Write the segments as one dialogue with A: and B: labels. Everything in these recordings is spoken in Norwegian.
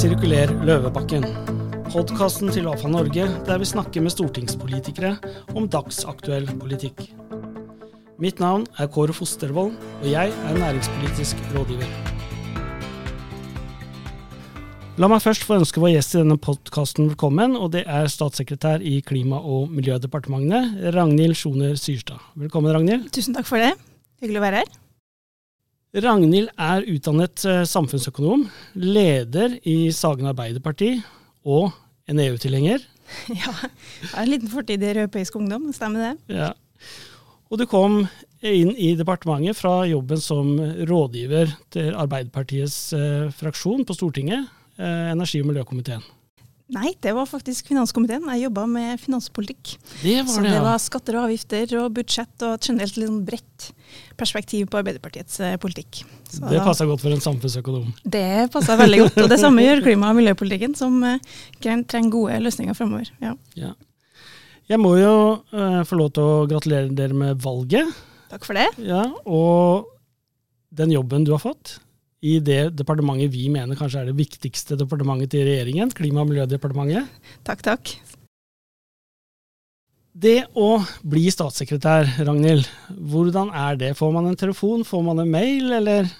A: Sirkuler Løvebakken. Podkasten til AFA Norge der vi snakker med stortingspolitikere om dagsaktuell politikk. Mitt navn er Kåre Fostervold, og jeg er næringspolitisk rådgiver. La meg først få ønske vår gjest i denne podkasten velkommen, og det er statssekretær i Klima- og miljødepartementet, Ragnhild Sjoner Syrstad. Velkommen, Ragnhild.
B: Tusen takk for det. Hyggelig å være her.
A: Ragnhild er utdannet eh, samfunnsøkonom, leder i Sagen Arbeiderparti og en EU-tilhenger.
B: Ja, jeg har en liten fortid i Europeisk Ungdom, stemmer det?
A: Ja. Og du kom inn i departementet fra jobben som rådgiver til Arbeiderpartiets eh, fraksjon på Stortinget, eh, energi- og miljøkomiteen.
B: Nei, det var faktisk finanskomiteen. Jeg jobba med finanspolitikk.
A: Det var
B: Så
A: det,
B: det var skatter og avgifter og budsjett og et generelt litt sånn bredt perspektiv på Arbeiderpartiets eh, politikk. Så
A: Det passa godt for en samfunnsøkonom.
B: Det passa veldig godt. Og det samme gjør klima- og miljøpolitikken, som eh, trenger gode løsninger framover. Ja.
A: Ja. Jeg må jo uh, få lov til å gratulere dere med valget,
B: Takk for det.
A: ja, og den jobben du har fått i det departementet vi mener kanskje er det viktigste departementet til regjeringen, Klima- og miljødepartementet.
B: Takk, takk.
A: Det å bli statssekretær, Ragnhild, hvordan er det? Får man en telefon, får man en mail, eller?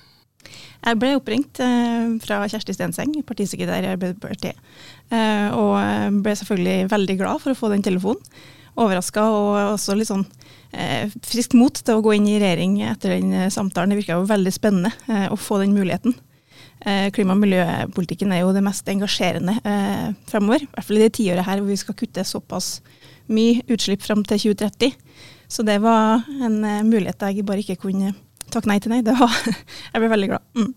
B: Jeg ble oppringt eh, fra Kjersti Stenseng, partisekretær i Arbeiderpartiet. Eh, og ble selvfølgelig veldig glad for å få den telefonen. Overraska og også litt sånn eh, friskt mot til å gå inn i regjering etter den eh, samtalen. Det virka jo veldig spennende eh, å få den muligheten. Eh, klima- og miljøpolitikken er jo det mest engasjerende eh, fremover. I hvert fall i det tiåret her hvor vi skal kutte såpass mye utslipp fram til 2030. Så det var en eh, mulighet jeg bare ikke kunne takke nei til. nei. Var, jeg ble veldig glad. Mm.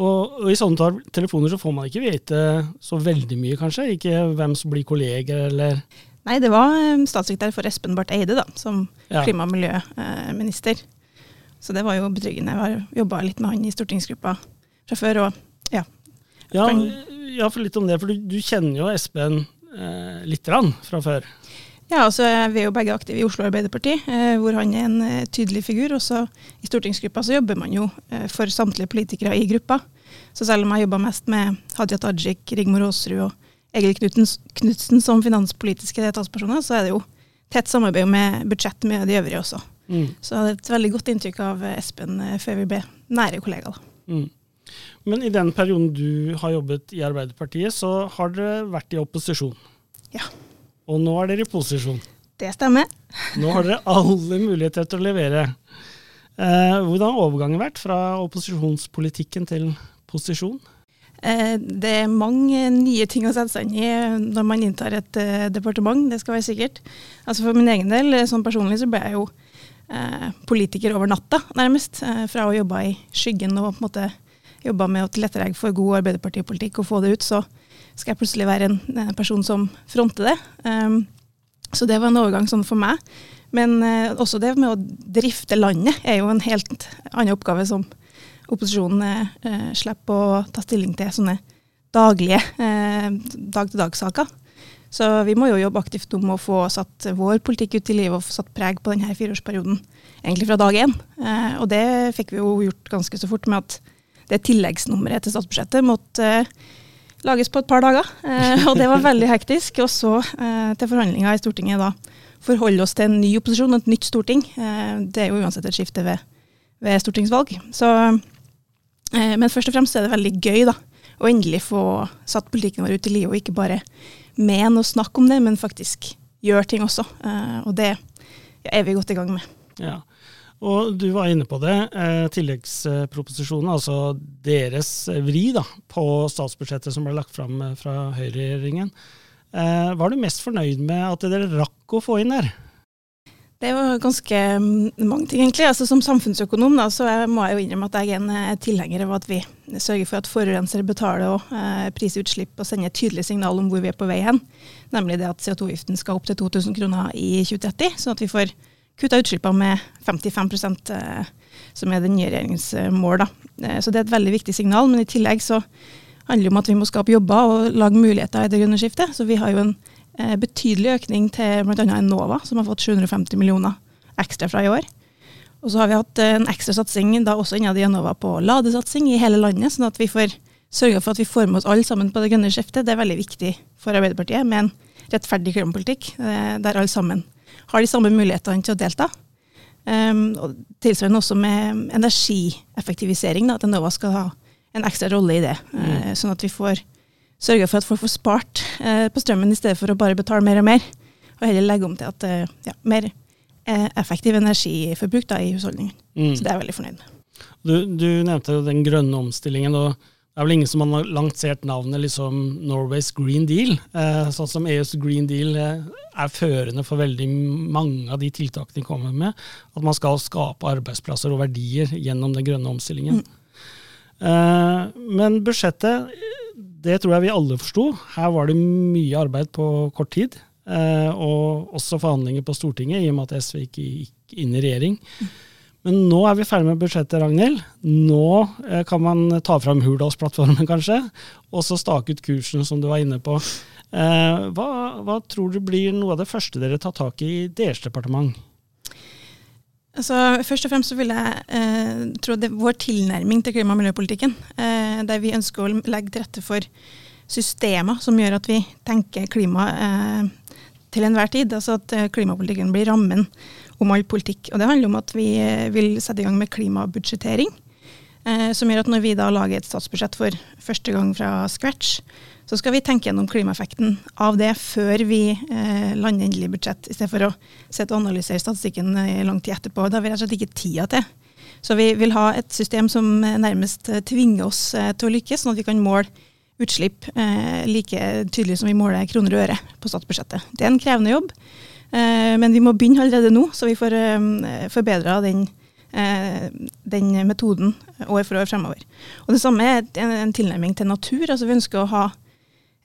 A: Og, og i sånne telefoner så får man ikke vite så veldig mye, kanskje? Ikke hvem som blir kolleger, eller
B: Nei, det var eh, statssekretær for Espen Barth Eide da, som
A: Ja.
B: klima- og miljøminister. Så det var jo betryggende. Jeg har jobba litt med han i stortingsgruppa fra før. og ja.
A: Ja, ja for litt om det, for du, du kjenner jo Espen eh, lite grann fra før.
B: Ja, altså Vi er jo begge aktive i Oslo Arbeiderparti, eh, hvor han er en eh, tydelig figur. Også i stortingsgruppa så jobber man jo eh, for samtlige politikere i gruppa. Så selv om jeg jobba mest med Hadia Tajik, Rigmor Aasrud og Egil Knutsen som finanspolitiske talspersoner, så er det jo tett samarbeid med budsjett med de øvrige også.
A: Mm.
B: Så jeg hadde et veldig godt inntrykk av Espen eh, før vi ble nære kollegaer.
A: Mm. Men i den perioden du har jobbet i Arbeiderpartiet, så har dere vært i opposisjon.
B: Ja.
A: Og nå er dere i posisjon.
B: Det stemmer.
A: Nå har dere alle muligheter til å levere. Eh, hvordan har overgangen vært fra opposisjonspolitikken til posisjon?
B: Eh, Det er mange nye ting å sette seg inn i når man inntar et eh, departement, det skal være sikkert. Altså For min egen del, eh, sånn personlig, så ble jeg jo eh, politiker over natta, nærmest. Eh, fra å jobbe i skyggen og på en måte jobba med å tilrettelegge for god arbeiderpartipolitikk og få det ut, så skal jeg plutselig være en, eh, person som fronter det. Um, så det var en overgang sånn for meg. Men eh, også det med å drifte landet er jo en helt annen oppgave som opposisjonen eh, slipper å ta stilling til sånne daglige eh, dag-til-dag-saker. Så vi må jo jobbe aktivt om å få satt vår politikk ut i livet og få satt preg på denne fireårsperioden egentlig fra dag én. Eh, og det fikk vi jo gjort ganske så fort med at det tilleggsnummeret til statsbudsjettet måtte eh, lages på et par dager. Eh, og det var veldig hektisk. Og så eh, til forhandlinger i Stortinget da forholde oss til en ny opposisjon og et nytt storting. Eh, det er jo uansett et skifte ved, ved stortingsvalg. Så, men først og fremst er det veldig gøy da, å endelig få satt politikken vår ut i livet, og ikke bare mene og snakke om det, men faktisk gjøre ting også. Eh, og det er vi godt i gang med.
A: Ja. Og du var inne på det. Eh, tilleggsproposisjonen, altså deres vri da, på statsbudsjettet som ble lagt fram eh, fra høyreregjeringen. Eh, var du mest fornøyd med at dere rakk å få inn der?
B: Det var ganske mm, mange ting, egentlig. Altså, som samfunnsøkonom da, så må jeg jo innrømme at jeg er en eh, tilhenger av at vi sørger for at forurenser betaler og eh, priser utslipp og sender et tydelig signal om hvor vi er på vei hen. Nemlig det at CO2-avgiften skal opp til 2000 kroner i 2030, sånn at vi får kutta utslippene med 55 eh, som er den nye regjeringens eh, mål. Da. Eh, så det er et veldig viktig signal. Men i tillegg så handler det om at vi må skape jobber og lage muligheter i det grønne skiftet. Så vi har jo en betydelig økning til bl.a. Enova, som har fått 750 millioner ekstra fra i år. Og så har vi hatt eh, en ekstra satsing da også innad i Enova på ladesatsing i hele landet, sånn at vi får sørga for at vi får med oss alle sammen på det grønne skiftet. Det er veldig viktig for Arbeiderpartiet med en rettferdig klimapolitikk eh, der alle sammen har de samme mulighetene til å delta. Um, og tilsvarende også med energieffektivisering, da, at Enova skal ha en ekstra rolle i det. Mm. Uh, sånn at vi får sørga for at folk får spart eh, på strømmen i stedet for å bare betale mer og mer. Og heller legge om til at eh, ja, mer effektiv energiforbruk da, i husholdningen. Mm. Så det er jeg veldig fornøyd med.
A: Du, du nevnte den grønne omstillingen. og det er vel ingen som har lansert navnet liksom Norways Green Deal. Eh, sånn som EUs Green Deal eh, er førende for veldig mange av de tiltakene de kommer med. At man skal skape arbeidsplasser og verdier gjennom den grønne omstillingen. Mm. Eh, men budsjettet, det tror jeg vi alle forsto. Her var det mye arbeid på kort tid. Og også forhandlinger på Stortinget, i og med at SV ikke gikk inn i regjering. Men nå er vi ferdig med budsjettet, Ragnhild. Nå eh, kan man ta fram Hurdalsplattformen, kanskje, og så stake ut kursen, som du var inne på. Eh, hva, hva, tror du blir noe av det første dere tar tak i i deres departement?
B: Altså, først og fremst så vil jeg eh, tro det er vår tilnærming til klima- og miljøpolitikken, eh, der vi ønsker å legge til rette for systemer som gjør at vi tenker klima eh, til enhver tid. Altså at eh, klimapolitikken blir rammen om all politikk. Og det handler om at vi eh, vil sette i gang med klimabudsjettering. Eh, som gjør at når vi da lager et statsbudsjett for første gang fra scratch, så skal vi tenke gjennom klimaeffekten av det før vi eh, lander endelig budsjett, i stedet for å sette og analysere statistikken i lang tid etterpå. Det har vi rett og slett ikke tida til. Så vi vil ha et system som nærmest tvinger oss eh, til å lykkes, sånn at vi kan måle utslipp eh, like tydelig som vi måler kroner og øre på statsbudsjettet. Det er en krevende jobb. Eh, men vi må begynne allerede nå, så vi får eh, forbedra den, eh, den metoden år for år fremover. Og Det samme er en, tilnærming til natur. altså Vi ønsker å ha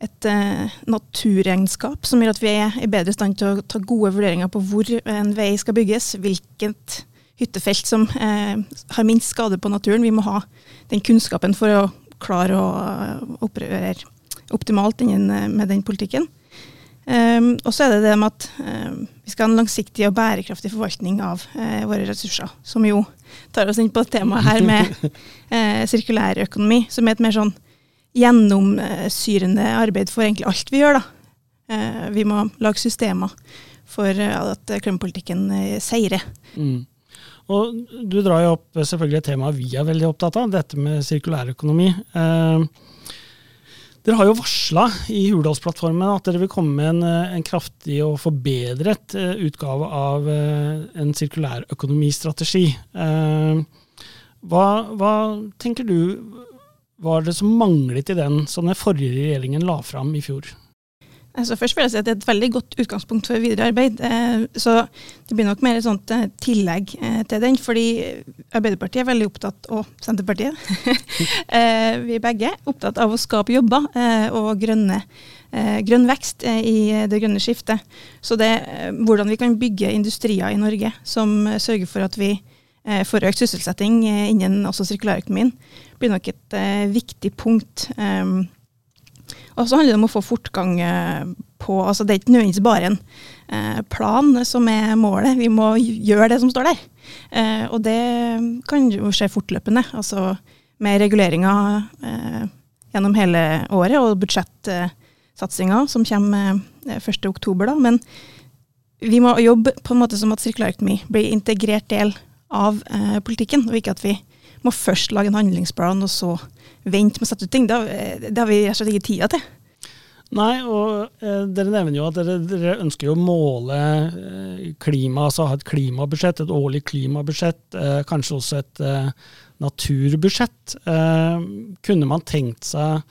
B: et uh, naturregnskap som gjør at vi er i bedre stand til å ta gode vurderinger på hvor en vei skal bygges, hvilket hyttefelt som uh, har minst skade på naturen. Vi må ha den kunnskapen for å klare å operere optimalt med den politikken. Um, og så er det det med at um, vi skal ha en langsiktig og bærekraftig forvaltning av uh, våre ressurser. Som jo tar oss inn på temaet her med uh, sirkulær økonomi, som er et mer sånn gjennomsyrende arbeid for egentlig alt vi gjør. da. Uh, vi må lage systemer for at klimapolitikken seirer. Mm.
A: Og du drar jo opp selvfølgelig et tema vi er veldig opptatt av, dette med sirkulærøkonomi. Uh, dere har jo varsla i Hurdalsplattformen at dere vil komme med en, eh, en kraftig og forbedret uh, utgave av uh, en sirkulærøkonomistrategi. Uh, hva, hva, tenker du var det som manglet i den som den forrige regjeringen la fram i fjor?
B: Altså først vil jeg si at Det er et veldig godt utgangspunkt for videre arbeid. Eh, så Det blir nok mer et sånt eh, tillegg eh, til den. fordi Arbeiderpartiet er veldig opptatt, og Senterpartiet, vi er begge opptatt av å skape jobber og grønne, grønn vekst i det grønne skiftet. Så det hvordan vi kan bygge industrier i Norge som sørger for at vi får økt sysselsetting innen også sirkulærøkonomien, blir nok et viktig punkt. Og så handler det om å få fortgang eh, på altså Det er ikke nødvendigvis bare en eh, plan som er målet, vi må gjøre det som står der. Eh, og det kan jo skje fortløpende, altså med reguleringer gjennom hele året, og budsjettsatsinga som kommer 1.10. da, Men vi må jobbe på en måte som at sirkulærøkonomi blir integrert del av politikken, og ikke at vi må først lage en handlingsplan, og så vente med å sette ut ting. Det, det har vi rett og slett ikke tida til.
A: Nei, og eh, dere nevner jo at dere, dere ønsker å måle eh, klima, altså ha et klimabudsjett, et årlig klimabudsjett, eh, kanskje også et eh, naturbudsjett. Eh, kunne man tenkt seg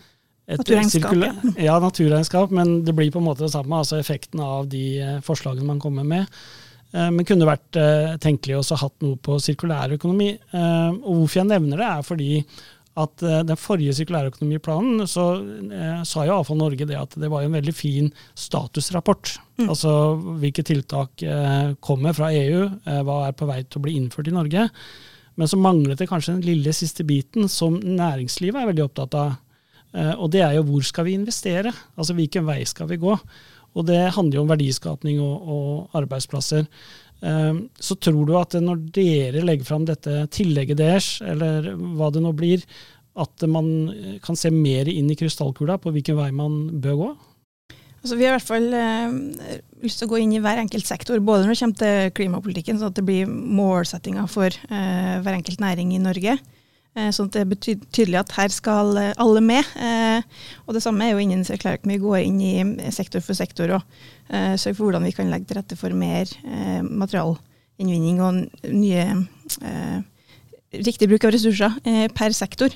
B: et naturregnskap, ja.
A: ja. naturregnskap, men det blir på en måte det samme, altså effekten av de eh, forslagene man kommer med. Men kunne vært tenkelig også hatt noe på sirkulærøkonomi. Og hvorfor jeg nevner det, er fordi at uh, den forrige sirkulærøkonomiplanen så uh, sa jo Avfall Norge det at det var en veldig fin statusrapport. Mm. Altså hvilke tiltak uh, kommer fra EU, hva er på vei til å bli innført i Norge. Men så manglet det kanskje den lille siste biten som næringslivet er veldig opptatt av. og det er jo hvor skal vi investere? Altså hvilken vei skal vi gå? Og det handler jo om verdiskapning og, og arbeidsplasser. Så tror du at når dere legger fram dette tillegget deres, eller hva det nå blir, at man kan se mer inn i krystallkula på hvilken vei man bør gå?
B: Altså, vi har i hvert fall eh, lyst til å gå inn i hver enkelt sektor, både når det kommer til klimapolitikken, sånn at det blir målsettinger for eh, hver enkelt næring i Norge. Eh, sånn at det betyr tydelig at her skal eh, alle med. Eh, og det samme er jo innen sirkulærøkonomi. Vi går inn i sektor for sektor og sørger for hvordan vi kan legge til rette for mer materialinnvinning og nye riktig bruk av ressurser per sektor.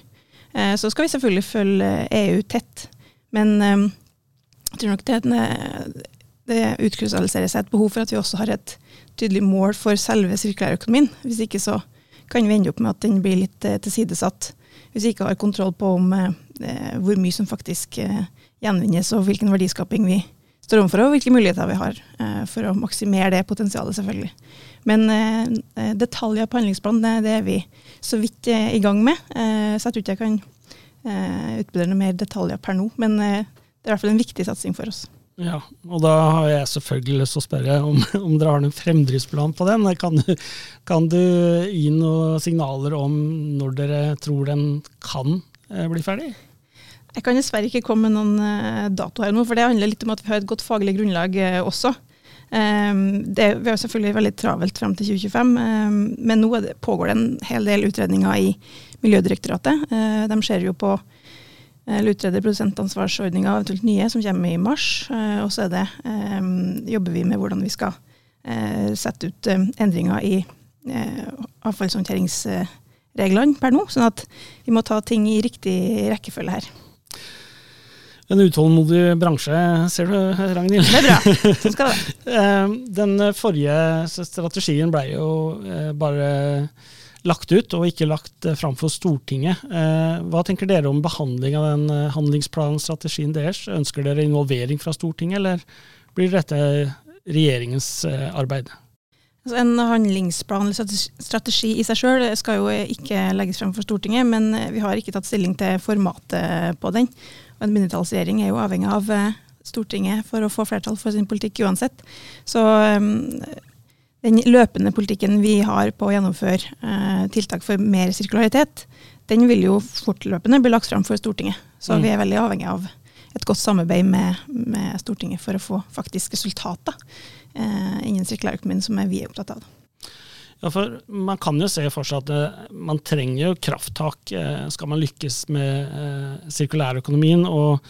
B: så skal vi selvfølgelig følge EU tett. Men jeg tror nok det, det utkrystalliserer seg et behov for at vi også har et tydelig mål for selve sirkulærøkonomien. Hvis ikke så kan vi ende opp med at den blir litt eh, tilsidesatt. Hvis vi ikke har kontroll på om, eh, hvor mye som faktisk eh, gjenvinnes, og hvilken verdiskaping vi står overfor, og hvilke muligheter vi har eh, for å maksimere det potensialet, selvfølgelig. Men eh, detaljer på handlingsplanen, det, er vi så vidt eh, i gang med. så jeg tror ikke jeg kan utbedre noe mer detaljer per nå. men det er i hvert fall en viktig satsing for oss.
A: Ja, og da har jeg selvfølgelig lyst til å spørre om, om dere har noen fremdriftsplan på den. Kan du, kan du, gi noen signaler om når dere tror den kan eh, bli ferdig?
B: Jeg kan dessverre ikke komme med noen eh, dato her nå, for det handler litt om at vi har et godt faglig grunnlag eh, også. Um, det, vi har selvfølgelig veldig travelt frem til 2025, um, men nå pågår det en hel del utredninger i Miljødirektoratet. De ser jo på eller utreder produsentansvarsordninga, eventuelt nye, som kommer i mars. Eh, og så det, eh, jobber vi med hvordan vi skal eh, sette ut endringer i avfallshåndteringsreglene per nå. Sånn at vi må ta ting i riktig rekkefølge her.
A: En utålmodig bransje, ser du, Ragnhild.
B: Det er bra. Sånn skal det.
A: Den forrige strategien ble jo bare lagt ut og ikke lagt eh, fram for Stortinget. Eh, hva tenker dere om behandling av den handlingsplanen, strategien deres? Ønsker dere involvering fra Stortinget, eller blir dette regjeringens arbeid?
B: Altså en handlingsplan eller strategi i seg sjøl skal jo ikke legges frem for Stortinget, men vi har ikke tatt stilling til formatet på den. Og En mindretallsregjering er jo avhengig av Stortinget for å få flertall for sin politikk uansett. Så den løpende politikken vi har på å gjennomføre eh, tiltak for mer sirkularitet, den vil jo fortløpende bli lagt fram for Stortinget. Så mm. vi er veldig avhengig av et godt samarbeid med, med Stortinget for å få faktisk resultater eh, innen sirkulærøkonomien, som er vi er opptatt av.
A: Ja, for Man kan jo se for seg at eh, man trenger jo krafttak eh, skal man lykkes med eh, sirkulærøkonomien. og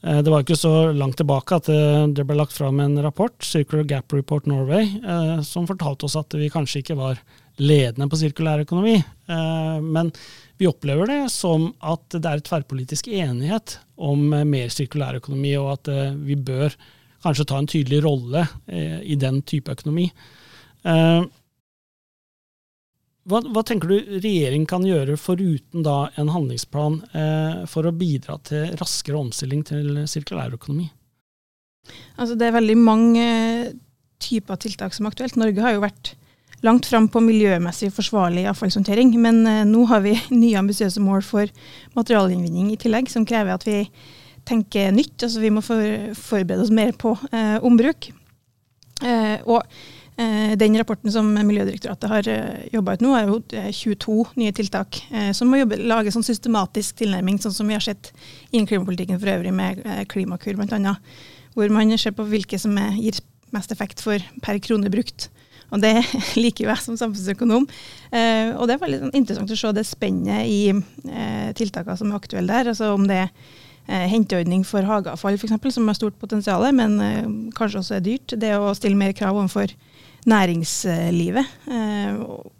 A: det var ikke så langt tilbake at eh, det ble lagt fram en rapport, Circular Gap Report Norway, eh, som fortalte oss at vi kanskje ikke var ledende på sirkulær økonomi. Men vi opplever det som at det er tverrpolitisk enighet om mer sirkulær økonomi, og at vi bør kanskje ta en tydelig rolle i den type økonomi. Hva, hva, tenker du regjeringen kan gjøre foruten da en handlingsplan eh, for å bidra til raskere omstilling til sirkulærøkonomi?
B: Altså det er veldig mange typer tiltak som er aktuelt. Norge har jo vært langt fram på miljømessig forsvarlig avfallshåndtering, men eh, nå har vi nye ambisiøse mål for materialinnvinning i tillegg, som krever at vi tenker nytt. Altså vi må for, forberede oss mer på eh, ombruk. Eh, og Eh, den rapporten som Miljødirektoratet har eh, jobba ut nå, er jo 22 eh, nye tiltak som må jobbe, lage sånn systematisk tilnærming, sånn som vi har sett innen klimapolitikken for øvrig, med Klimakur bl.a. Hvor man ser på hvilke som gir mest effekt for per krone brukt. Og det liker jo jeg som samfunnsøkonom. og det er veldig sånn interessant å se det spennet i tiltakene som er aktuelle der. altså om det er henteordning for hageavfall f.eks., som har stort potensial, men kanskje også er dyrt. Det å stille mer krav overfor næringslivet. Eh,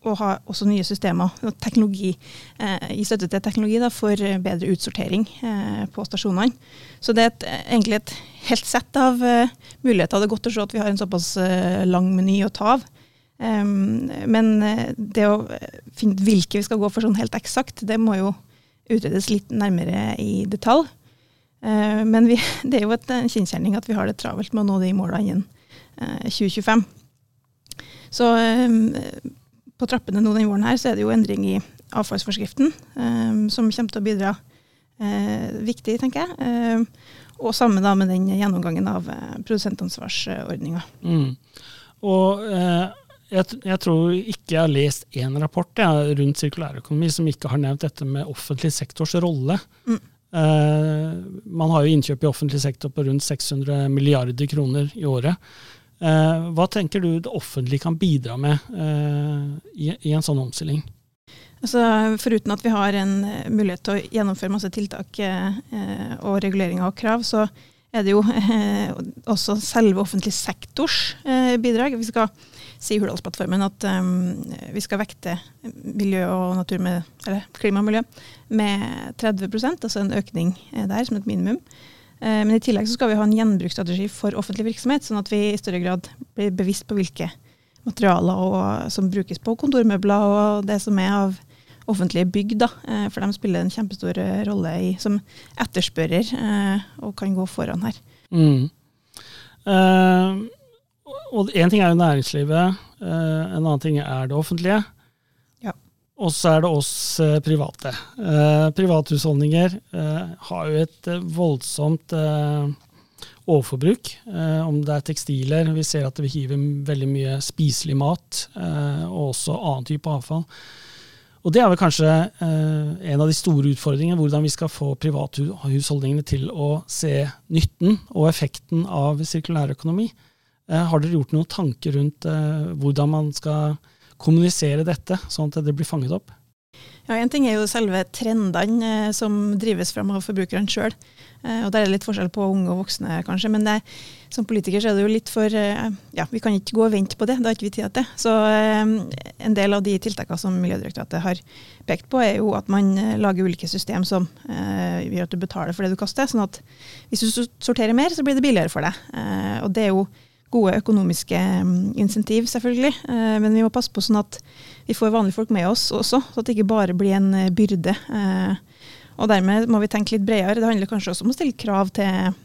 B: og ha også nye systemer teknologi, eh, i støtte til teknologi da, for bedre utsortering eh, på stasjonene. Så det er et, egentlig et helt sett av muligheter. Det er godt å se at vi har en såpass lang meny å ta av. men det å finne hvilke vi skal gå for sånn helt eksakt, det må jo utredes litt nærmere i detalj. men vi, det er jo en kjensgjerning at vi har det travelt med å nå de målene innen 2025. Så um, på trappene nå denne våren her, så er det jo endring i avfallsforskriften um, som kommer til å bidra uh, viktig, tenker jeg. Uh, og sammen da med den gjennomgangen av uh, produsentansvarsordninga.
A: Mm. Og jeg, jeg, tror ikke jeg har lest én rapport ja, rundt sirkulærøkonomi som ikke har nevnt dette med offentlig sektors rolle. Mm. Eh, man har jo innkjøp i offentlig sektor på rundt 600 milliarder kroner i året. Uh, hva tenker du det offentlige kan bidra med uh, i, en sånn omstilling?
B: Altså, foruten at vi har en mulighet til å gjennomføre masse tiltak og reguleringer og krav, så er det jo også selve offentlig sektors bidrag. Vi skal si i Hurdalsplattformen at um, vi skal vekte miljø og natur med, eller klima og miljø med 30% altså en økning eh, der som et minimum. Uh, men i tillegg skal vi ha en gjenbruksstrategi for offentlig virksomhet, sånn at vi i større grad blir bevisst på hvilke materialer og, som brukes på kontormøbler og det som er av offentlige bygg. Da, uh, for de spiller en kjempestor rolle i, som etterspørrer og kan gå foran her. Mm.
A: Uh, og én ting er jo næringslivet, eh, en annen ting er det offentlige. Og så er det oss eh, private. Eh, privathusholdninger har jo et voldsomt overforbruk. om det er tekstiler, vi ser at vi hiver veldig mye spiselig mat, og også annen type avfall. Og det er vel kanskje en av de store utfordringene, hvordan vi skal få privathusholdningene til å se nytten og effekten av sirkulærøkonomi. Eh, har dere gjort noen tanker rundt eh, hvordan man skal kommunisere dette, sånn at det blir fanget opp?
B: Ja, En ting er jo selve trendene eh, som drives fram av forbrukerne sjøl. Og Der er det litt forskjell på unge og voksne, kanskje. Men det, som politiker så er det jo litt for Ja, vi kan ikke gå og vente på det. Det har ikke vi tid til. Så en del av de tiltakene som Miljødirektoratet har pekt på, er jo at man lager ulike system som gjør at du betaler for det du kaster. Sånn at hvis du sorterer mer, så blir det billigere for deg. Og det er jo gode økonomiske mm, insentiv, selvfølgelig. Eh, men vi må passe på sånn at vi får vanlige folk med oss også, så at det ikke bare blir en eh, byrde. Eh, og dermed må vi tenke litt bredere. Det handler kanskje også om å stille krav til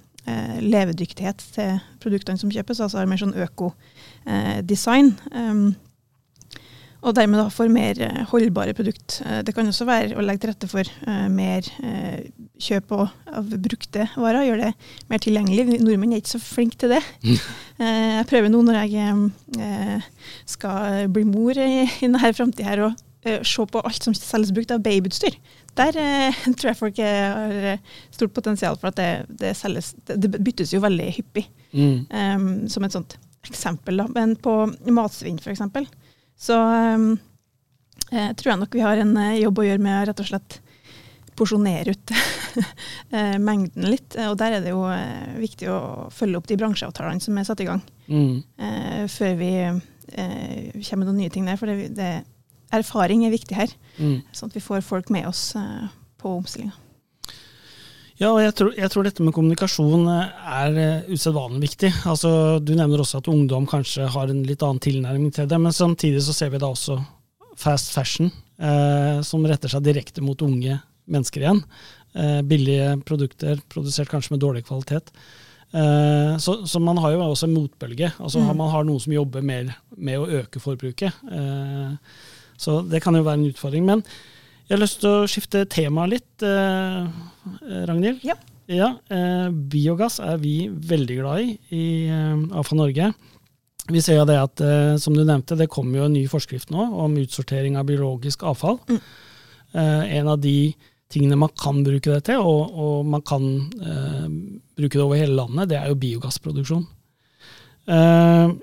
B: levedyktighet til produktene som kjøpes, altså mer sånn økodesign. Og dermed da får mer holdbare produkt. Det kan også være å legge til rette for mer kjøp av brukte varer, gjøre det mer tilgjengelig. Nordmenn er ikke så flinke til det. Jeg prøver nå når jeg eh, skal bli mor i, denne framtida her, og eh, se på alt som selges brukt av babyutstyr. Der tror jeg folk har stort potensial for at det, det selges Det byttes jo veldig hyppig, mm. som et sånt eksempel. Da. Men på matsvinn, f.eks., så um, tror jeg nok vi har en jobb å gjøre med rett og slett porsjonere ut eh, mengden litt. Og der er det jo eh, viktig å følge opp de bransjeavtalene som er satt i gang, mm. eh, før vi eh, kommer med noen nye ting der. For det, det, erfaring er viktig her, mm. sånn at vi får folk med oss eh, på omstillinga.
A: Ja, og jeg tror, jeg tror, dette med kommunikasjon er usedvanlig viktig. Altså, du nevner også at ungdom kanskje har en litt annen tilnærming til det, men samtidig så ser vi da også fast fashion, eh, som retter seg direkte mot unge mennesker igjen. Eh, billige produkter produsert kanskje med dårlig kvalitet. Eh, så, så, man har jo også en motbølge. altså mm. Man har noen som jobber mer med å øke forbruket. Eh, så det kan jo være en utfordring. Men jeg har lyst til å skifte tema litt, eh, Ragnhild. Ja. ja eh, biogass er vi veldig glad i i eh, AFA Norge. Vi ser jo det at, som du nevnte, det kommer jo en ny forskrift nå om utsortering av biologisk avfall. Mm. en av de tingene man kan bruke det til, og, og man kan eh, bruke det over hele landet, det er jo biogassproduksjon. Eh,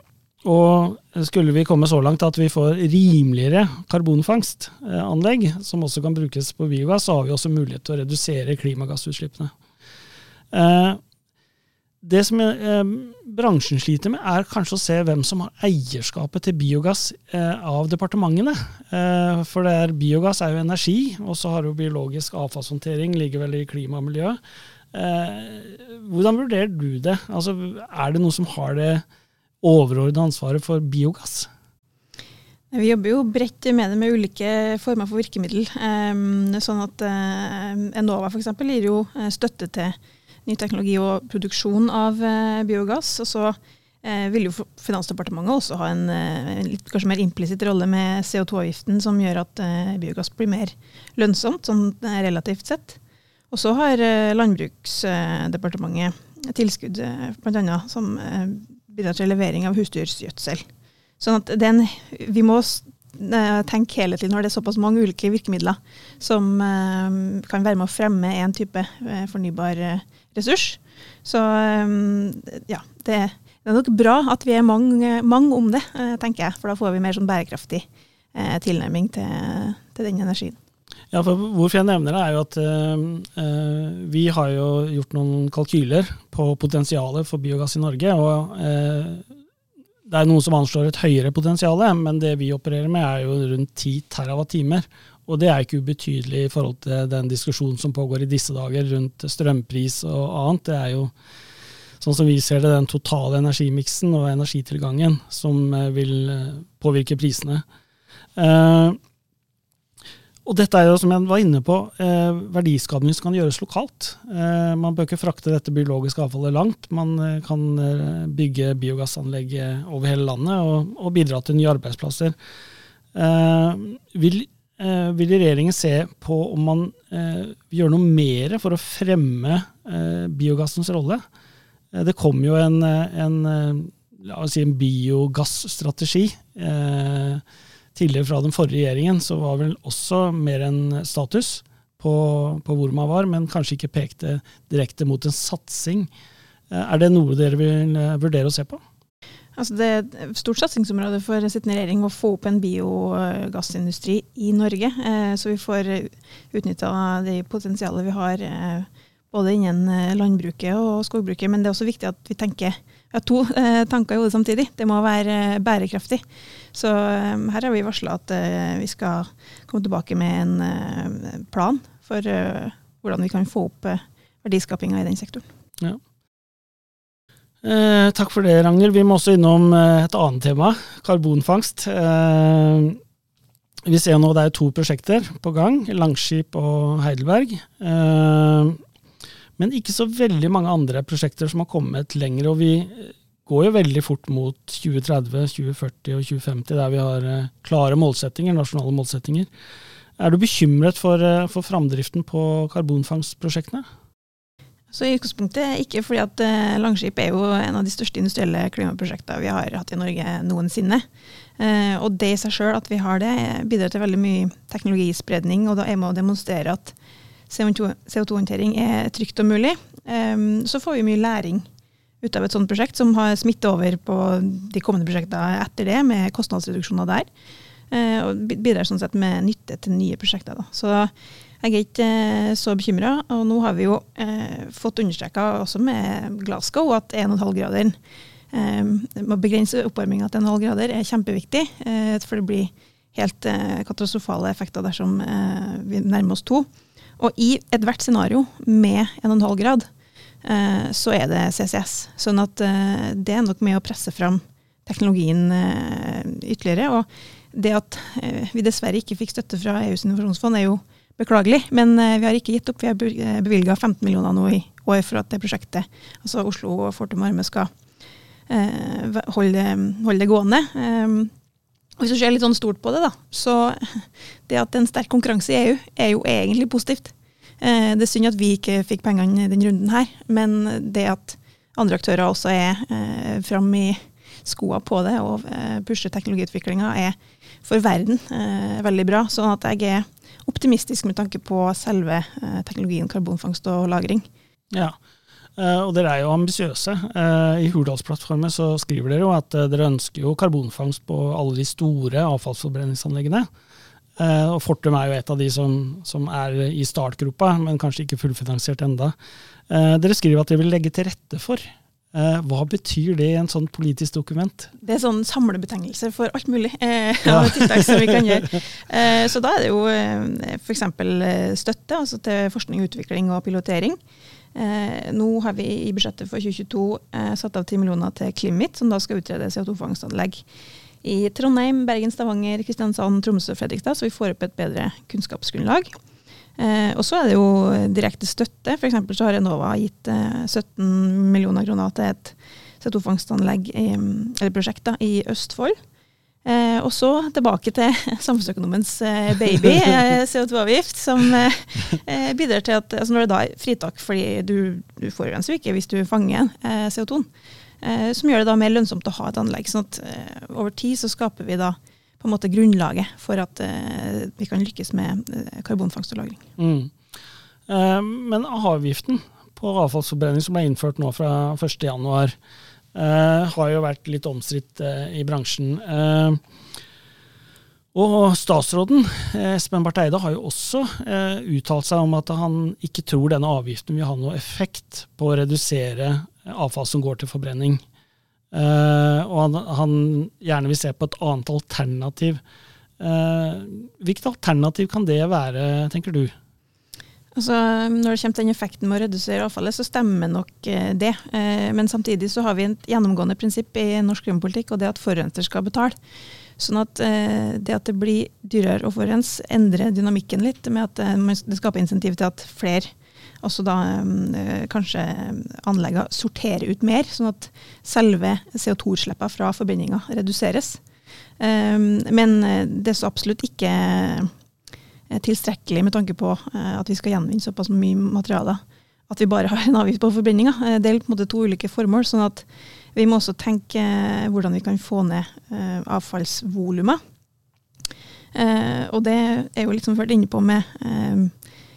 A: og skulle vi komme så langt at vi får rimeligere karbonfangstanlegg, som også kan brukes på biogass, så har vi også mulighet til å redusere klimagassutslippene. Eh, det som eh, bransjen sliter med, er kanskje å se hvem som har eierskapet til biogass eh, av departementene. Eh, for er, biogass er jo energi, og så har jo biologisk avfallshåndtering ligger vel i klima og miljø. Eh, hvordan vurderer du det? Altså, er det noe som har det overordnede ansvaret for biogass?
B: Vi jobber jo bredt med det med ulike former for virkemiddel. Eh, sånn at eh, Enova f.eks. gir jo støtte til ny teknologi og produksjon av eh, biogass. Og så eh, vil jo Finansdepartementet også ha eh, en litt, kanskje mer implisitt rolle med CO2-avgiften, som gjør at biogass blir mer lønnsomt, sånn relativt sett. Og så har Landbruksdepartementet tilskudd bl.a. som bidrar til levering av husdyrgjødsel. Sånn at den, vi må tenke helhetlig når det er såpass mange ulike virkemidler som kan være med å fremme en type fornybar ressurs. Så ja, det, det er nok bra at vi er mange, mange om det, tenker jeg. For da får vi mer sånn bærekraftig tilnærming til, til den energien.
A: Ja, for Hvorfor jeg nevner det, er jo at eh, vi har jo gjort noen kalkyler på potensialet for biogass i Norge. og eh, Det er noen som anslår et høyere potensial, men det vi opererer med er jo rundt 10 TWh. Og det er ikke ubetydelig i forhold til den diskusjonen som pågår i disse dager rundt strømpris og annet. Det er jo sånn som vi ser det, den totale energimiksen og energitilgangen som vil påvirke prisene. Uh, og dette er jo, som jeg var inne på, eh, verdiskapning som kan gjøres lokalt. Eh, man bør ikke frakte dette biologiske avfallet langt. Man eh, kan eh, bygge biogassanlegg eh, over hele landet og, og, bidra til nye arbeidsplasser. Eh, vil, vil, regjeringen se på om man gjør noe mer for å fremme biogassens rolle? det kom jo en, en, si en biogasstrategi. Eh, tidligere fra den forrige regjeringen, så var vel også mer en status på, på, hvor man var, men kanskje ikke pekte direkte mot en satsing. Eh, er det noe dere vil eh, vurdere å se på?
B: Altså det er et stort satsingsområde for sittende regjering å få opp en biogassindustri i Norge. Eh, så vi får utnytta det potensialet vi har både innen landbruket og skogbruket. Men det er også viktig at vi tenker ja, to tanker i hodet samtidig. Det må være bærekraftig. Så um, her har vi varsla at uh, vi skal komme tilbake med en uh, plan for uh, hvordan vi kan få opp verdiskapinga i den sektoren. Ja.
A: Eh, takk for det, Ragnhild. Vi må også innom et annet tema, karbonfangst. Eh, vi ser nå det er to prosjekter på gang, Langskip og Heidelberg. Eh, men ikke så veldig mange andre prosjekter som har kommet lenger. og vi går jo veldig fort mot 2030, 2040 og 2050, der vi har eh, klare målsettinger, nasjonale målsettinger. Er du bekymret for, eh, for framdriften på karbonfangstprosjektene?
B: Så I utgangspunktet ikke, fordi at eh, Langskip er jo en av de største industrielle klimaprosjektene vi har hatt i Norge noensinne. og det i seg sjøl, at vi har det, bidrar til veldig mye teknologispredning. Og da er med å demonstrere at CO2-håndtering er trygt og mulig. så får vi mye læring ut av et sånt prosjekt, som har smittet over på de kommende prosjektene etter det, med kostnadsreduksjoner der. Eh, og bidrar sånn sett med nytte til nye prosjekter. Da. Så jeg er ikke eh, så bekymra. Og nå har vi jo eh, fått understreka også med Glasgow at 1,5-graderen eh, Å begrense oppvarminga til 1,5 grader er kjempeviktig, eh, for det blir helt eh, katastrofale effekter dersom vi nærmer oss to. Og i ethvert scenario med 1,5 grad, så er det CCS. Sånn at eh, det er nok med å presse fram teknologien eh, ytterligere. Og det at vi dessverre ikke fikk støtte fra EUs innovasjonsfond, er jo beklagelig. Men vi har ikke gitt opp. Vi har bevilga 15 millioner nå i år for at det prosjektet, altså Oslo og Fortum Arme, skal holde, holde, det gående. Hvis du ser litt sånn stort på det, da, så det at det er en sterk konkurranse i EU, er jo egentlig positivt. Eh, det er synd at vi ikke fikk pengene i denne runden her, men det at andre aktører også er eh, fram i skoa på det og eh, pusher teknologiutviklinga, er for verden eh, veldig bra. Sånn at jeg er optimistisk med tanke på selve eh, teknologien karbonfangst og -lagring.
A: Ja, Uh, og dere er jo ambisiøse. Uh, I Hurdalsplattformen så skriver dere jo at dere ønsker jo karbonfangst på alle de store avfallsforbrenningsanleggene. Uh, og Fortum er jo et av de som, som, er i startgropa, men kanskje ikke fullfinansiert enda. Uh, dere skriver at dere vil legge til rette for. Uh, hva betyr det i en sånn politisk dokument?
B: Det er sånn samlebetegnelse for alt mulig ja. tiltak som vi kan gjøre. så da er det jo uh, f.eks. støtte altså til forskning, utvikling og pilotering. nå har vi i budsjettet for 2022 satt av 10 millioner til Climit, som da skal utrede CO2-fangstanlegg i Trondheim, Bergen, Stavanger, Kristiansand, Tromsø og Fredrikstad, så vi får opp et bedre kunnskapsgrunnlag. Eh, og så er det jo direkte støtte. F.eks. så har Enova gitt eh, 17 millioner kroner til et CO2-fangstanlegg, eller prosjekt, da, i Østfold. Eh, og så tilbake til samfunnsøkonomens eh, baby, eh, CO2-avgift, som eh, bidrar til at altså når det da er fritak fordi du, du forurenser ikke hvis du fanger CO2-en. Eh, som gjør det da mer lønnsomt å ha et anlegg. sånn at eh, over tid så skaper vi da på en måte grunnlaget for at eh, vi kan lykkes med eh, karbonfangst og -lagring.
A: Mm. Eh, men avgiften på avfallsforbrenning som ble innført nå fra 1.1, eh, har jo vært litt omstridt eh, i bransjen. Og statsråden, Espen Barth Eide, har jo også eh, uttalt seg om at han ikke tror denne avgiften vil ha noe effekt på å redusere avfall som går til forbrenning. Uh, og han, han, gjerne vil se på et annet alternativ. Uh, hvilket alternativ kan det være, tenker du?
B: Altså, når det kommer til den effekten med å redusere avfallet, så stemmer nok eh, det. Eh, men samtidig så har vi et gjennomgående prinsipp i norsk klimapolitikk, og det at forurenser skal betale. Sånn at eh, det at det blir dyrere å forurense, endrer dynamikken litt, med at eh, det skaper insentiv til at flere også da eh, kanskje anleggene sorterer ut mer, sånn at selve CO2-utslippene fra forbrenninga reduseres. Men det er så absolutt ikke tilstrekkelig med tanke på at vi skal gjenvinne såpass mye materialer at vi bare har en avgift på forbrenninga. Det er på en måte to ulike formål. sånn at vi må også tenke hvordan vi kan få ned eh, avfallsvolumet. Eh, og det er jo liksom vært inne på med eh,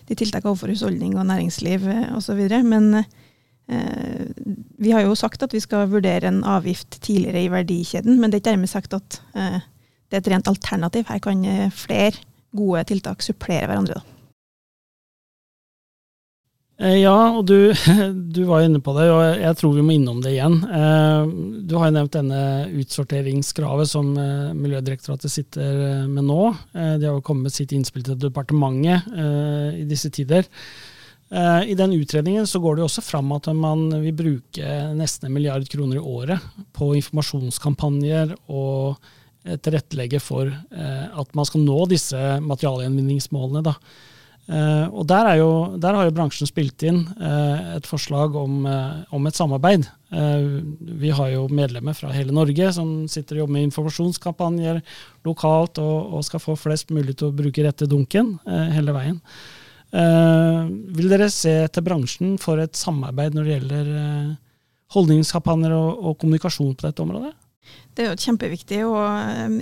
B: de tiltakene overfor husholdning og næringsliv eh, osv. Men eh, vi har jo sagt at vi skal vurdere en avgift tidligere i verdikjeden, men det er ikke dermed sagt at eh, det er et rent alternativ. Her kan eh, flere gode tiltak supplere hverandre. da.
A: Eh, ja, og du, du, var inne på det, og jeg tror vi må innom det igjen. Eh, du har jo nevnt denne utsorteringskravet som eh, Miljødirektoratet sitter med nå. De har jo kommet med sitt innspill til departementet i disse tider. I den utredningen så går det jo også fram at man vil bruke nesten en milliard kroner i året på informasjonskampanjer og tilrettelegge for at man skal nå disse materialgjenvinningsmålene. da. Uh, og der, jo, der, har jo bransjen spilt inn uh, et forslag om, uh, om et samarbeid. vi har jo medlemmer fra hele Norge som sitter og jobber med informasjonskampanjer lokalt og, og skal få flest mulig til å bruke rette dunken hele veien. vil dere se til bransjen for et samarbeid når det gjelder holdningskampanjer og, og, kommunikasjon på dette området?
B: Det er jo kjempeviktig å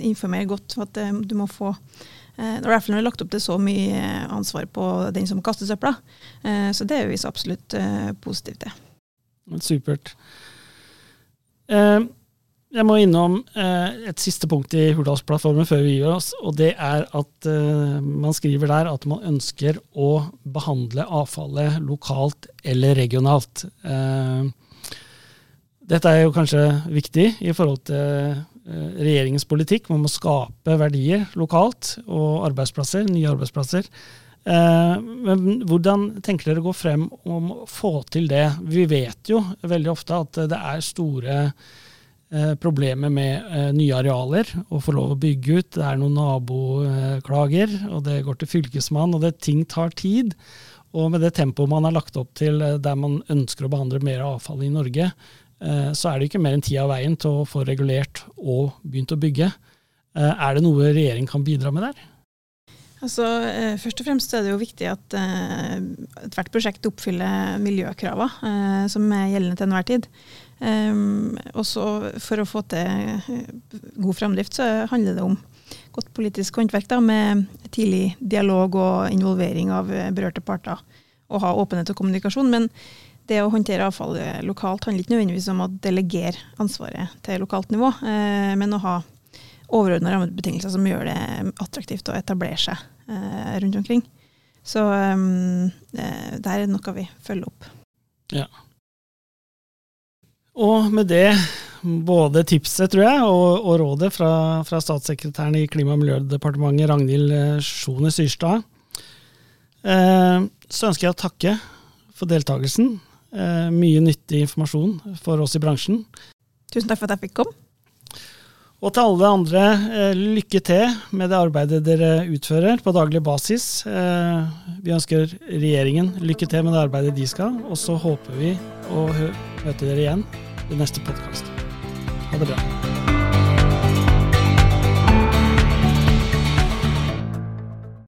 B: informere godt for at du må få Eh, når vi har lagt opp til så mye eh, ansvar på den som kaster søpla. Eh, så det er vi så absolutt positive til.
A: Supert. Jeg må innom et siste punkt i Hurdalsplattformen før vi gir oss. og Det er at man skriver der at man ønsker å behandle avfallet lokalt eller regionalt. Dette er jo kanskje viktig i forhold til regjeringens politikk om å skape verdier lokalt og arbeidsplasser, nye arbeidsplasser. Eh, men hvordan tenker dere å gå frem om å få til det? Vi vet jo veldig ofte at det er store eh, problemer med nye arealer, å få lov å bygge ut. Det er noen naboklager, og det går til fylkesmann, og det, ting tar tid. Og med det tempoet man har lagt opp til der man ønsker å behandle mer avfall i Norge, Eh, så er det ikke mer enn tida av veien til å få regulert og begynt å bygge. Eh, er det noe regjeringen kan bidra med der?
B: Altså, eh, først og fremst er det jo viktig at ethvert prosjekt oppfyller miljøkravene som er gjeldende til enhver tid. og også for å få til god framdrift, så handler det om godt politisk håndverk da, med tidlig dialog og involvering av berørte parter. Og ha åpenhet og kommunikasjon. Men det å håndtere avfall lokalt handler ikke nødvendigvis om å delegere ansvaret til lokalt nivå, eh, men å ha overordna rammebetingelser som gjør det attraktivt å etablere seg eh, rundt omkring. Så um, det er noe vi følger opp.
A: Ja. Og med det, både tipset, tror jeg, og, og rådet fra, fra, statssekretæren i Klima- og miljødepartementet, Ragnhild Sjone Syrstad, eh, så ønsker jeg å takke for deltakelsen. Eh, mye nyttig informasjon for oss i bransjen.
B: Tusen takk for at jeg fikk komme.
A: Og til alle andre, eh, lykke til med det arbeidet dere utfører på daglig basis. Eh, vi ønsker regjeringen lykke til med det arbeidet de skal, og så håper vi å møte dere igjen i neste podkast. Ha det bra.